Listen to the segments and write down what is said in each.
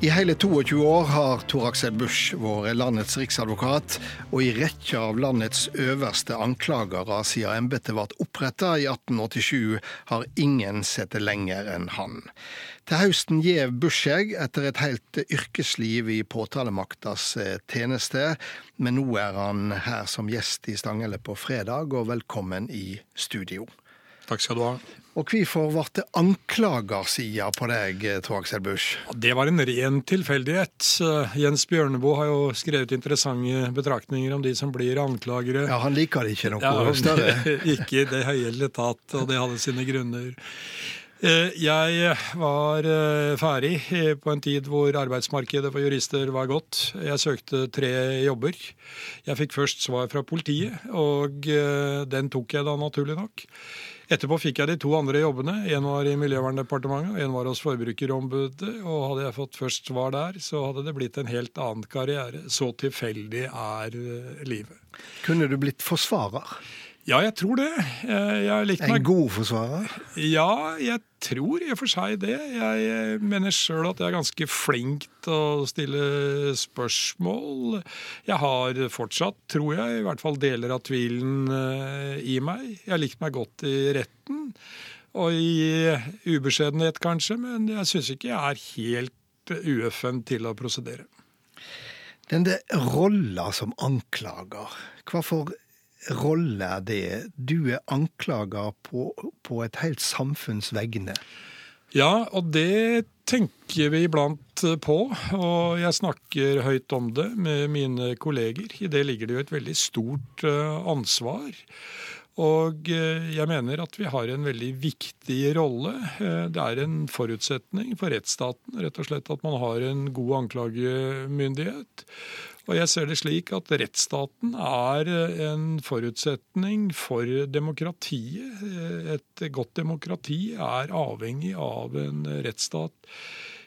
I hele 22 år har Tor Axel Busch vært landets riksadvokat, og i rekka av landets øverste anklagere siden embetet ble oppretta i 1887, har ingen sett det lenger enn han. Til høsten gjev Busch seg etter et helt yrkesliv i påtalemaktas eh, tjeneste, men nå er han her som gjest i Stanghelle på fredag, og velkommen i studio. Takk skal du ha. Og hvorfor ble det anklagersida på deg, Tor Aksel Busch? Det var en ren tilfeldighet. Eh, Jens Bjørneboe har jo skrevet interessante betraktninger om de som blir anklagere. Ja, Han liker det ikke noe Ja, større. ikke i det hele tatt, og det hadde sine grunner. Eh, Jeg var eh, ferdig eh, på en tid hvor arbeidsmarkedet for jurister var godt. Jeg søkte tre jobber. Jeg fikk først svar fra politiet, og eh, den tok jeg da naturlig nok. Etterpå fikk jeg de to andre jobbene. En var i Miljøverndepartementet, og en var hos Forbrukerombudet. Og hadde jeg fått først svar der, så hadde det blitt en helt annen karriere. Så tilfeldig er eh, livet. Kunne du blitt forsvarer? Ja, jeg tror det. Jeg, jeg likte En meg god forsvarer? Ja, jeg tror i og for seg det. Jeg eh, mener sjøl at jeg er ganske flink til å stille spørsmål. Jeg har fortsatt, tror jeg, i hvert fall deler av tvilen eh, i meg. Jeg har likt meg godt i retten. Og i ubeskjedenhet, kanskje, men jeg syns ikke jeg er helt uøffen til å prosedere. Den der rolla som anklager, hva for rolle er det? Du er anklaga på, på et helt samfunns vegne. Ja, og det tenker vi iblant på, og jeg snakker høyt om det med mine kolleger. I det ligger det jo et veldig stort eh, ansvar. Og eh, jeg mener at vi har en veldig viktig rolle. Eh, Det er en forutsetning for rettsstaten rett og slett at man har en god anklagemyndighet. Og jeg ser det slik at rettsstaten er eh, en forutsetning for demokratiet. Et godt demokrati er avhengig av en rettsstat.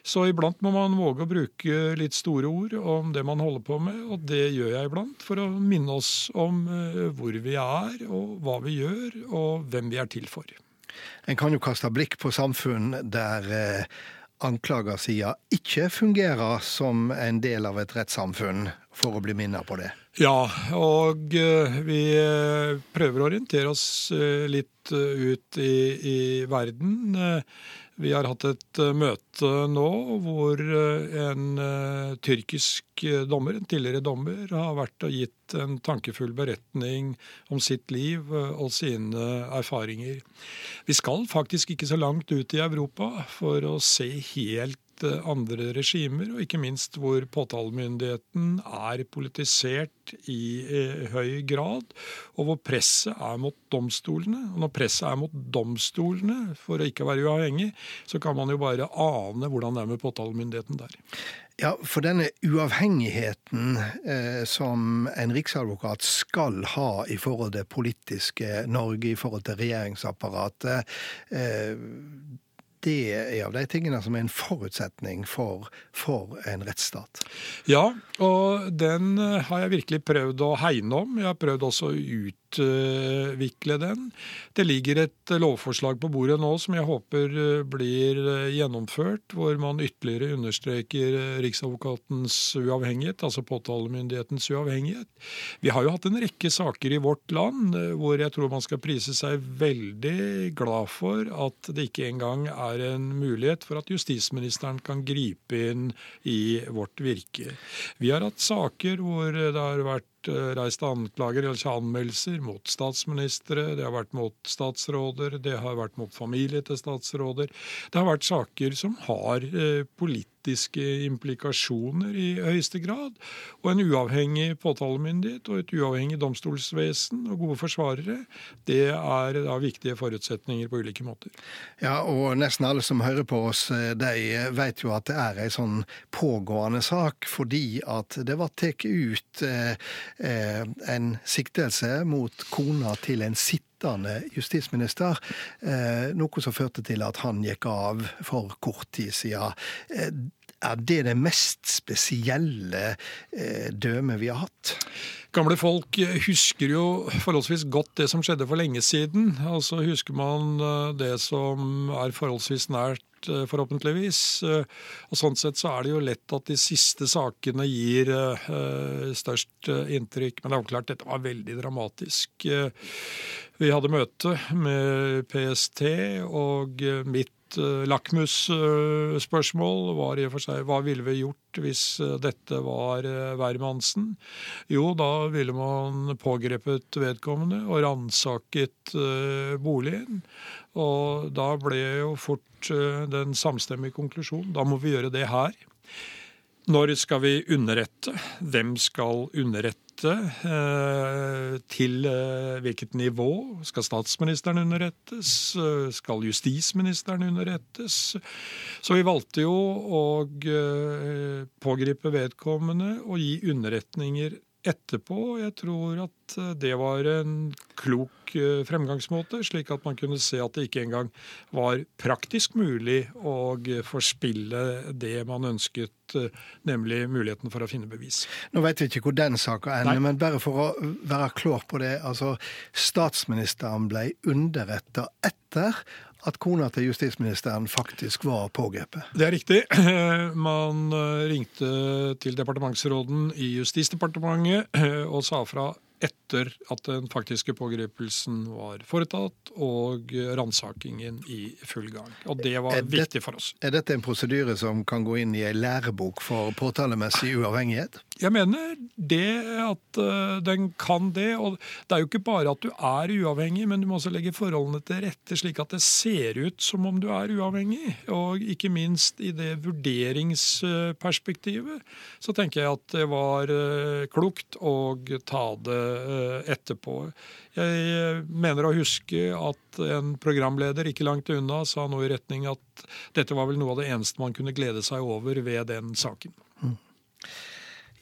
Så iblant må man våge å bruke litt store ord om det man holder på med, og det gjør jeg iblant for å minne oss om eh, hvor vi er, og hva vi gjør, og hvem vi er til for. En kan jo kaste blikk på samfunn der eh, anklagersida ikke fungerer som en del av et rettssamfunn, for å bli minnet på det. Ja, og eh, vi prøver å orientere oss litt ut i, i verden. Vi har hatt et eh, møte nå hvor eh, en eh, tyrkisk dommer, en tidligere dommer, har vært og gitt en tankefull beretning om sitt liv og sine erfaringer. Vi skal faktisk ikke så langt ut i Europa for å se helt andre regimer, og ikke minst hvor påtalemyndigheten er politisert i høy grad, og hvor presset er mot domstolene. Og når presset er mot domstolene for å ikke være uavhengig, så kan man jo bare ane hvordan det er med påtalemyndigheten der. Ja, for denne uavhengigheten eh, som en riksadvokat skal ha i forhold til politiske Norge, i forhold til regjeringsapparatet, eh, det er av de tingene som er en forutsetning for, for en rettsstat. Ja, og den har jeg virkelig prøvd å hegne om. Jeg har prøvd også å utvikle den. Det ligger et lovforslag på bordet nå som jeg håper eh, blir eh, gjennomført, hvor man ytterligere understreker eh, Riksadvokatens uavhengighet, altså påtalemyndighetens uavhengighet. Vi har jo hatt en rekke saker i vårt land hvor jeg tror man skal prise seg veldig glad for at det ikke engang er en mulighet for at justisministeren kan gripe inn i vårt virke. Vi har hatt saker hvor det har vært eh, reist anklager eller anmeldelser mot statsministre, det har vært mot statsråder, det har vært mot familie til statsråder. Det har vært saker som har eh, politiske implikasjoner i høyeste grad. Og en uavhengig påtalemyndighet og et uavhengig domstolsvesen og gode forsvarere, det er da viktige forutsetninger på ulike måter. Ja, og nesten alle som hører på oss, eh, de vet jo at det er ei sånn pågående sak, fordi at det var tatt ut eh, eh, en siktelse mot kona til en sittende justisminister, eh, noe som førte til at han gikk av for kort tid siden. Eh, er det det mest spesielle eh, dømet vi har hatt? Gamle folk husker jo forholdsvis godt det som skjedde for lenge siden. Altså husker man eh, det som er forholdsvis nært Eh, forhåpentligvis. Eh, og Sånn sett så er det jo lett at de siste sakene gir eh, størst inntrykk. Men det er jo klart, dette var veldig dramatisk. Vi hadde møte med PST, og mitt lakmusspørsmål var i og for seg hva ville vi gjort hvis dette var hvermannsen? Jo, da ville man pågrepet vedkommende og ransaket boligen. Og da ble jo fort eh, den samstemmige konklusjonen da må vi gjøre det her. Når skal vi underrette? Hvem skal underrette? Eh, til eh, hvilket nivå? Skal statsministeren underrettes? Skal justisministeren underrettes? Så vi valgte jo å pågripe vedkommende og gi underretninger etterpå. Jeg tror at eh, det var en klok eh, fremgangsmåte, slik at man kunne se at det ikke engang var praktisk mulig å forspille det man ønsket, eh, nemlig muligheten for å finne bevis. Nå vet vi ikke hvor den saka ender, men bare for å være klar på det. altså Statsministeren ble underretta etter at kona til justisministeren faktisk var pågrepet? Det er riktig. Man eh, ringte til departementsråden i Justisdepartementet eh, og sa fra etter at den faktiske pågripelsen var foretatt og ransakingen i full gang. Og det var det, viktig for oss. Er dette en prosedyre som kan gå inn i ei lærebok for påtalemessig uavhengighet? Jeg mener det at uh, den kan det. Og det er jo ikke bare at du er uavhengig, men du må også legge forholdene til rette slik at det ser ut som om du er uavhengig. Og ikke minst i det vurderingsperspektivet så tenker jeg at det var uh, klokt å ta det etterpå. Jeg mener å huske at en programleder ikke langt unna sa noe i retning at dette var vel noe av det eneste man kunne glede seg over ved den saken.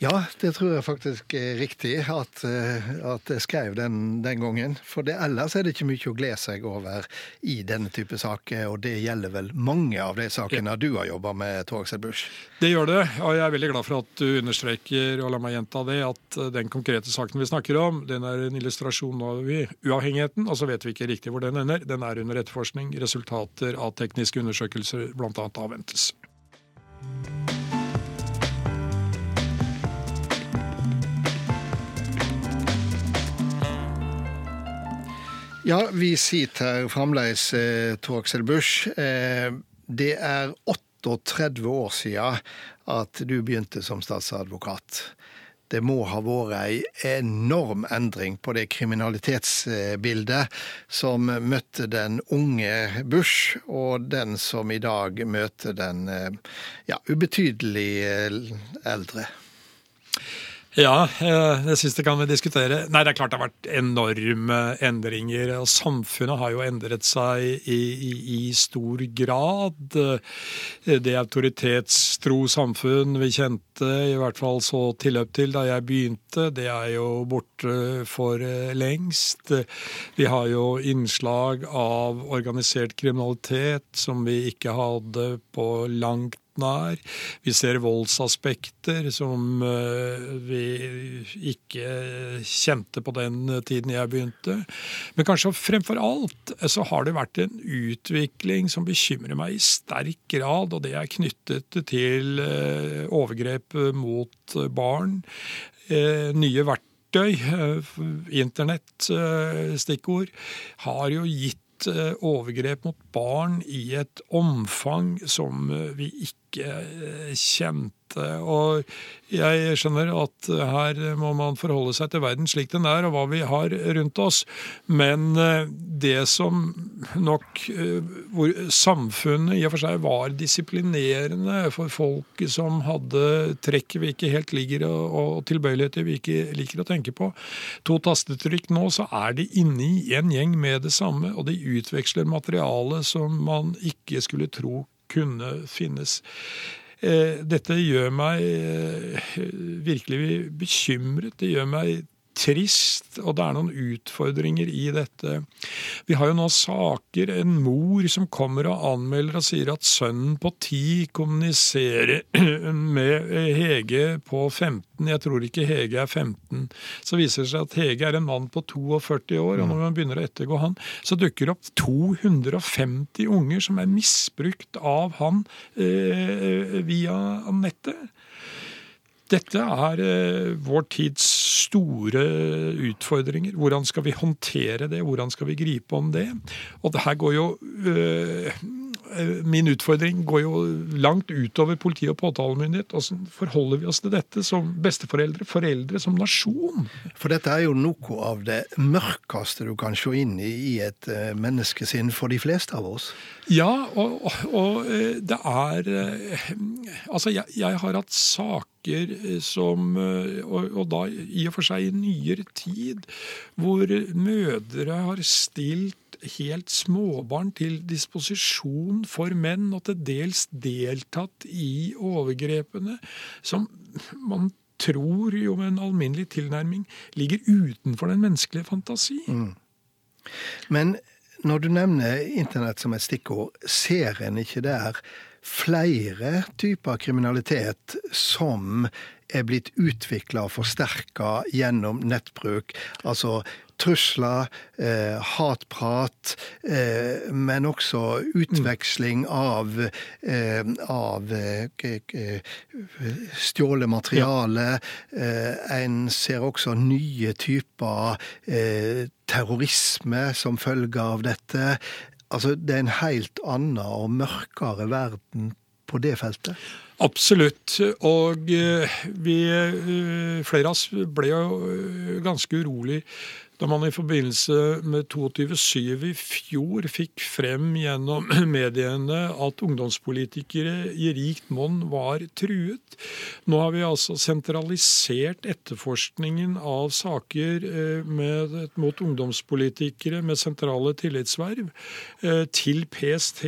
Ja, det tror jeg faktisk er riktig at, eh, at jeg skrev den, den gangen. For det, ellers er det ikke mye å glede seg over i denne type saker, og det gjelder vel mange av de sakene du har jobba med, Tor Busch? Det gjør det, og jeg er veldig glad for at du understreker, og la meg gjenta det, at den konkrete saken vi snakker om, den er en illustrasjon av uavhengigheten, og så vet vi ikke riktig hvor den ender. Den er under etterforskning. Resultater av tekniske undersøkelser bl.a. avventes. Ja, vi sitter fremdeles, eh, Tor Aksel Busch. Eh, det er 38 år siden at du begynte som statsadvokat. Det må ha vært ei enorm endring på det kriminalitetsbildet som møtte den unge Bush, og den som i dag møter den eh, ja, ubetydelig eh, eldre. Ja, eh, det siste kan vi diskutere. Nei, Det er klart det har vært enorme endringer. og Samfunnet har jo endret seg i, i, i stor grad. Det autoritetstro samfunn vi kjente, i hvert fall så tilløp til da jeg begynte, det er jo borte for lengst. Vi har jo innslag av organisert kriminalitet som vi ikke hadde på langt nær. Vi ser voldsaspekter som eh, vi ikke kjente på den tiden jeg begynte. Men kanskje fremfor alt så har det vært en utvikling som bekymrer meg i sterk grad, og det er knyttet til eh, overgrep mot barn. Eh, nye verktøy internett, stikkord, har jo gitt overgrep mot barn i et omfang som vi ikke ikke kjente. Og jeg skjønner at her må man forholde seg til verden slik den er, og hva vi har rundt oss. Men eh, det som nok eh, hvor samfunnet i og for seg var disiplinerende for folk som hadde trekk vi ikke helt ligger, og tilbøyeligheter vi ikke liker å tenke på. To tastetrykk nå, så er de inne i en gjeng med det samme, og de utveksler materiale som man ikke skulle tro kunne finnes. Eh, dette gjør meg eh, virkelig bekymret. Det gjør meg trist, og det er noen utfordringer i dette. Vi har jo nå saker, en mor som kommer og anmelder og sier at sønnen på ti kommuniserer med Hege på 15. Jeg tror ikke Hege er 15. Så viser det seg at Hege er en mann på 42 år, og når man begynner å ettergå han, så dukker det opp 250 unger som er misbrukt av han eh, via nettet. Dette er eh, vår tids store utfordringer. Hvordan skal vi håndtere det? Hvordan skal vi gripe om det? Og det her går jo øh, Min utfordring går jo langt utover politi og påtalemyndighet. Hvordan forholder vi oss til dette som besteforeldre, foreldre, som nasjon? For dette er jo noe av det mørkeste du kan se inn i i et menneskesinn for de fleste av oss. Ja, og, og, og det er Altså, jeg, jeg har hatt saker som og, og, da i og for seg i nyere tid, hvor mødre har stilt helt småbarn til disposisjon for menn, og til dels deltatt i overgrepene, som man tror jo med en alminnelig tilnærming ligger utenfor den menneskelige fantasi. Mm. Men når du nevner internett som et stikkord, ser en ikke der flere typer kriminalitet som er blitt utvikla og forsterka gjennom nettbruk? Altså trusler, eh, hatprat, eh, men også utveksling av, eh, av eh, stjålet materiale. Eh, en ser også nye typer eh, terrorisme som følge av dette. Altså, det er en helt annen og mørkere verden på det feltet? Absolutt. Og vi, flere av oss ble jo ganske urolig da man i forbindelse med 22.7 i fjor fikk frem gjennom mediene at ungdomspolitikere i rikt monn var truet. Nå har vi altså sentralisert etterforskningen av saker eh, med, mot ungdomspolitikere med sentrale tillitsverv eh, til PST.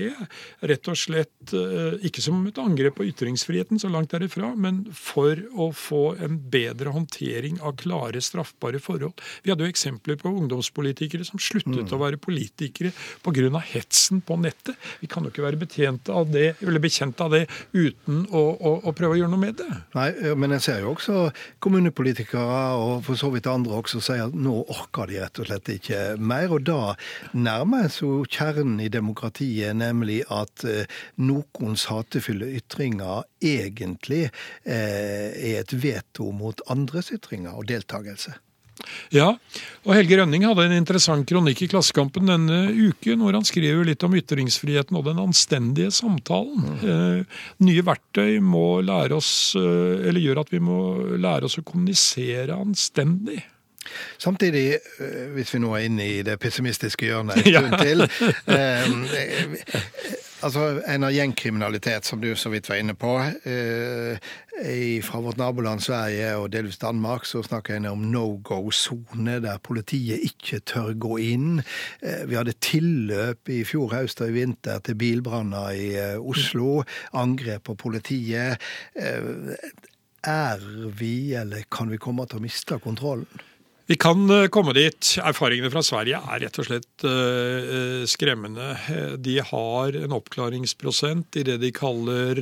Rett og slett eh, ikke som et angrep på ytringsfriheten, så langt derifra, men for å få en bedre håndtering av klare straffbare forhold. Vi hadde jo eksempler eksempler på ungdomspolitikere som sluttet mm. å være politikere pga. hetsen på nettet. Vi kan jo ikke være betjent av det, eller bekjent av det uten å, å, å, prøve å gjøre noe med det. Nei, men jeg ser jo også kommunepolitikere og for så vidt andre også sier at nå orker de rett og slett ikke mer. Og da nærmer jeg så kjernen i demokratiet, nemlig at eh, noens hatefulle ytringer egentlig eh, er et veto mot andres ytringer og deltakelse. Ja, og Helge Rønning hadde en interessant kronikk i Klassekampen denne uken, hvor han skriver litt om ytringsfriheten og den anstendige samtalen. Mm. Eh, nye verktøy må lære oss, eh, eller gjør at vi må lære oss å kommunisere anstendig. Samtidig, eh, hvis vi nå er inne i det pessimistiske hjørnet en stund til eh, altså En av gjengkriminalitet, som du så vidt var inne på. Eh, fra vårt naboland Sverige og delvis Danmark så snakker en om no go-sone, der politiet ikke tør gå inn. Eh, vi hadde tilløp i fjor høst og i vinter til bilbranner i eh, Oslo. Angrep på politiet. Eh, er vi, eller kan vi komme til å miste kontrollen? Vi kan eh, komme dit. Erfaringene fra Sverige er rett og slett uh, skremmende. De har en oppklaringsprosent i det de kaller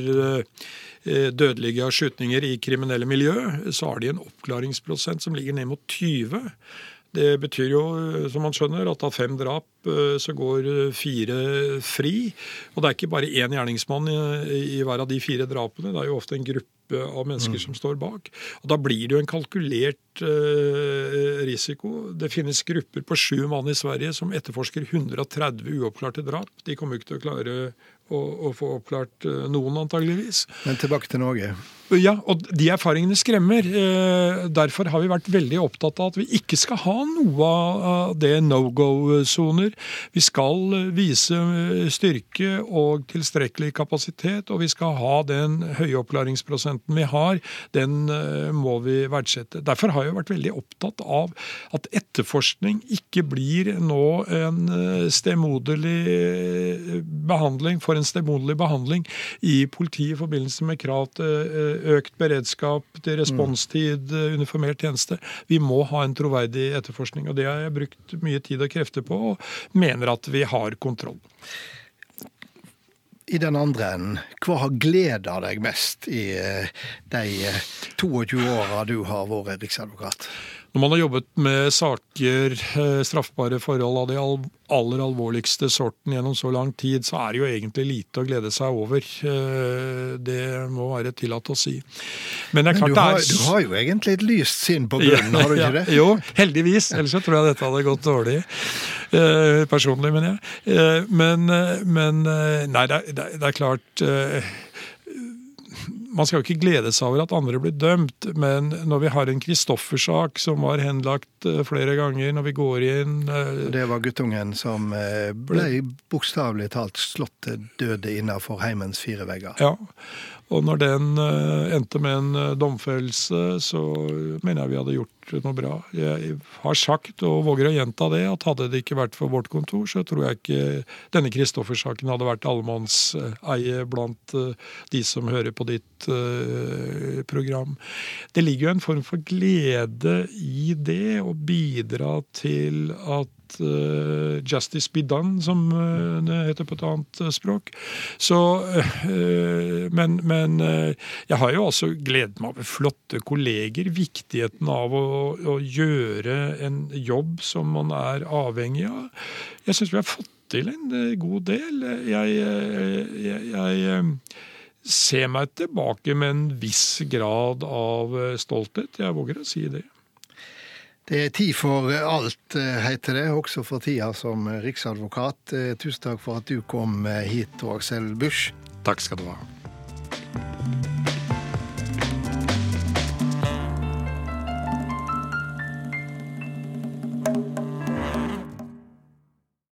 dødelige skytninger i kriminelle miljø. Så har de en oppklaringsprosent som ligger ned mot 20. Det betyr jo, som man skjønner, at av fem drap så går fire fri. Og det er ikke bare én gjerningsmann i hver av de fire drapene. Det er jo ofte en gruppe gruppe av mennesker mm. som står bak. Og Da blir det jo en kalkulert eh, risiko. Det finnes grupper på sju mann i Sverige som etterforsker 130 uoppklarte drap. De kommer ikke til å klare å, å få oppklart uh, noen, antageligvis. Men tilbake til Norge. Ja, og de erfaringene skremmer. Eh, derfor har vi vært veldig opptatt av at vi ikke skal ha noe av det no go-soner. Vi skal vise styrke og tilstrekkelig kapasitet, og vi skal ha den høye oppklaringsprosenten vi har. Den eh, må vi verdsette. Derfor har jeg vært veldig opptatt av at etterforskning ikke blir nå en eh, stemoderlig behandling for en stemoderlig behandling i politiet i forbindelse med krav til økt beredskap, til responstid, uniformert tjeneste. Vi må ha en troverdig etterforskning, og det har jeg brukt mye tid og krefter på, og mener at vi har kontroll i den andre enden, hva har gleda deg mest i de 22 åra du har vært riksadvokat? Når man har jobbet med saker, eh, straffbare forhold av de aller alvorligste sorten gjennom så lang tid, så er det jo egentlig lite å glede seg over. Eh, det må være tillatt å si. Men, Men du, har, du, har, jo egentlig et lyst sinn på bunnen, ja, har du ikke det? jo, heldigvis. Ellers så tror jeg dette hadde gått dårlig. Eh, personlig, mener jeg. Men, men nei, det er, det er klart man skal jo ikke glede seg over at andre blir dømt, men når vi har en Kristoffer-sak som var henlagt eh, flere ganger, når vi går inn uh, Det var guttungen som uh, ble bokstavelig talt slått til døde innenfor heimens fire vegger. Ja, og når den uh, endte med en uh, domfellelse, så mener jeg vi hadde gjort noe bra. Jeg har sagt, og våger å gjenta det, at hadde det ikke vært for vårt kontor, så tror jeg ikke denne Kristoffer-saken hadde vært allemannseie blant uh, de som hører på ditt program. Det ligger jo en form for glede i det, å bidra til at uh, 'justice be done', som uh, det heter på et annet uh, språk. Så, men, men jeg har jo også gledet meg over flotte kolleger. Viktigheten av å, å, gjøre en jobb som man er avhengig av. Jeg syns vi har fått til en god del. Jeg, jeg, jeg ser meg tilbake med en viss grad av stolthet. Jeg våger å si det. Det er tid for alt, eh, heter det, også for tida som riksadvokat. Eh, tusen takk for at du kom eh, hit, Aksel Busch. Takk skal du ha.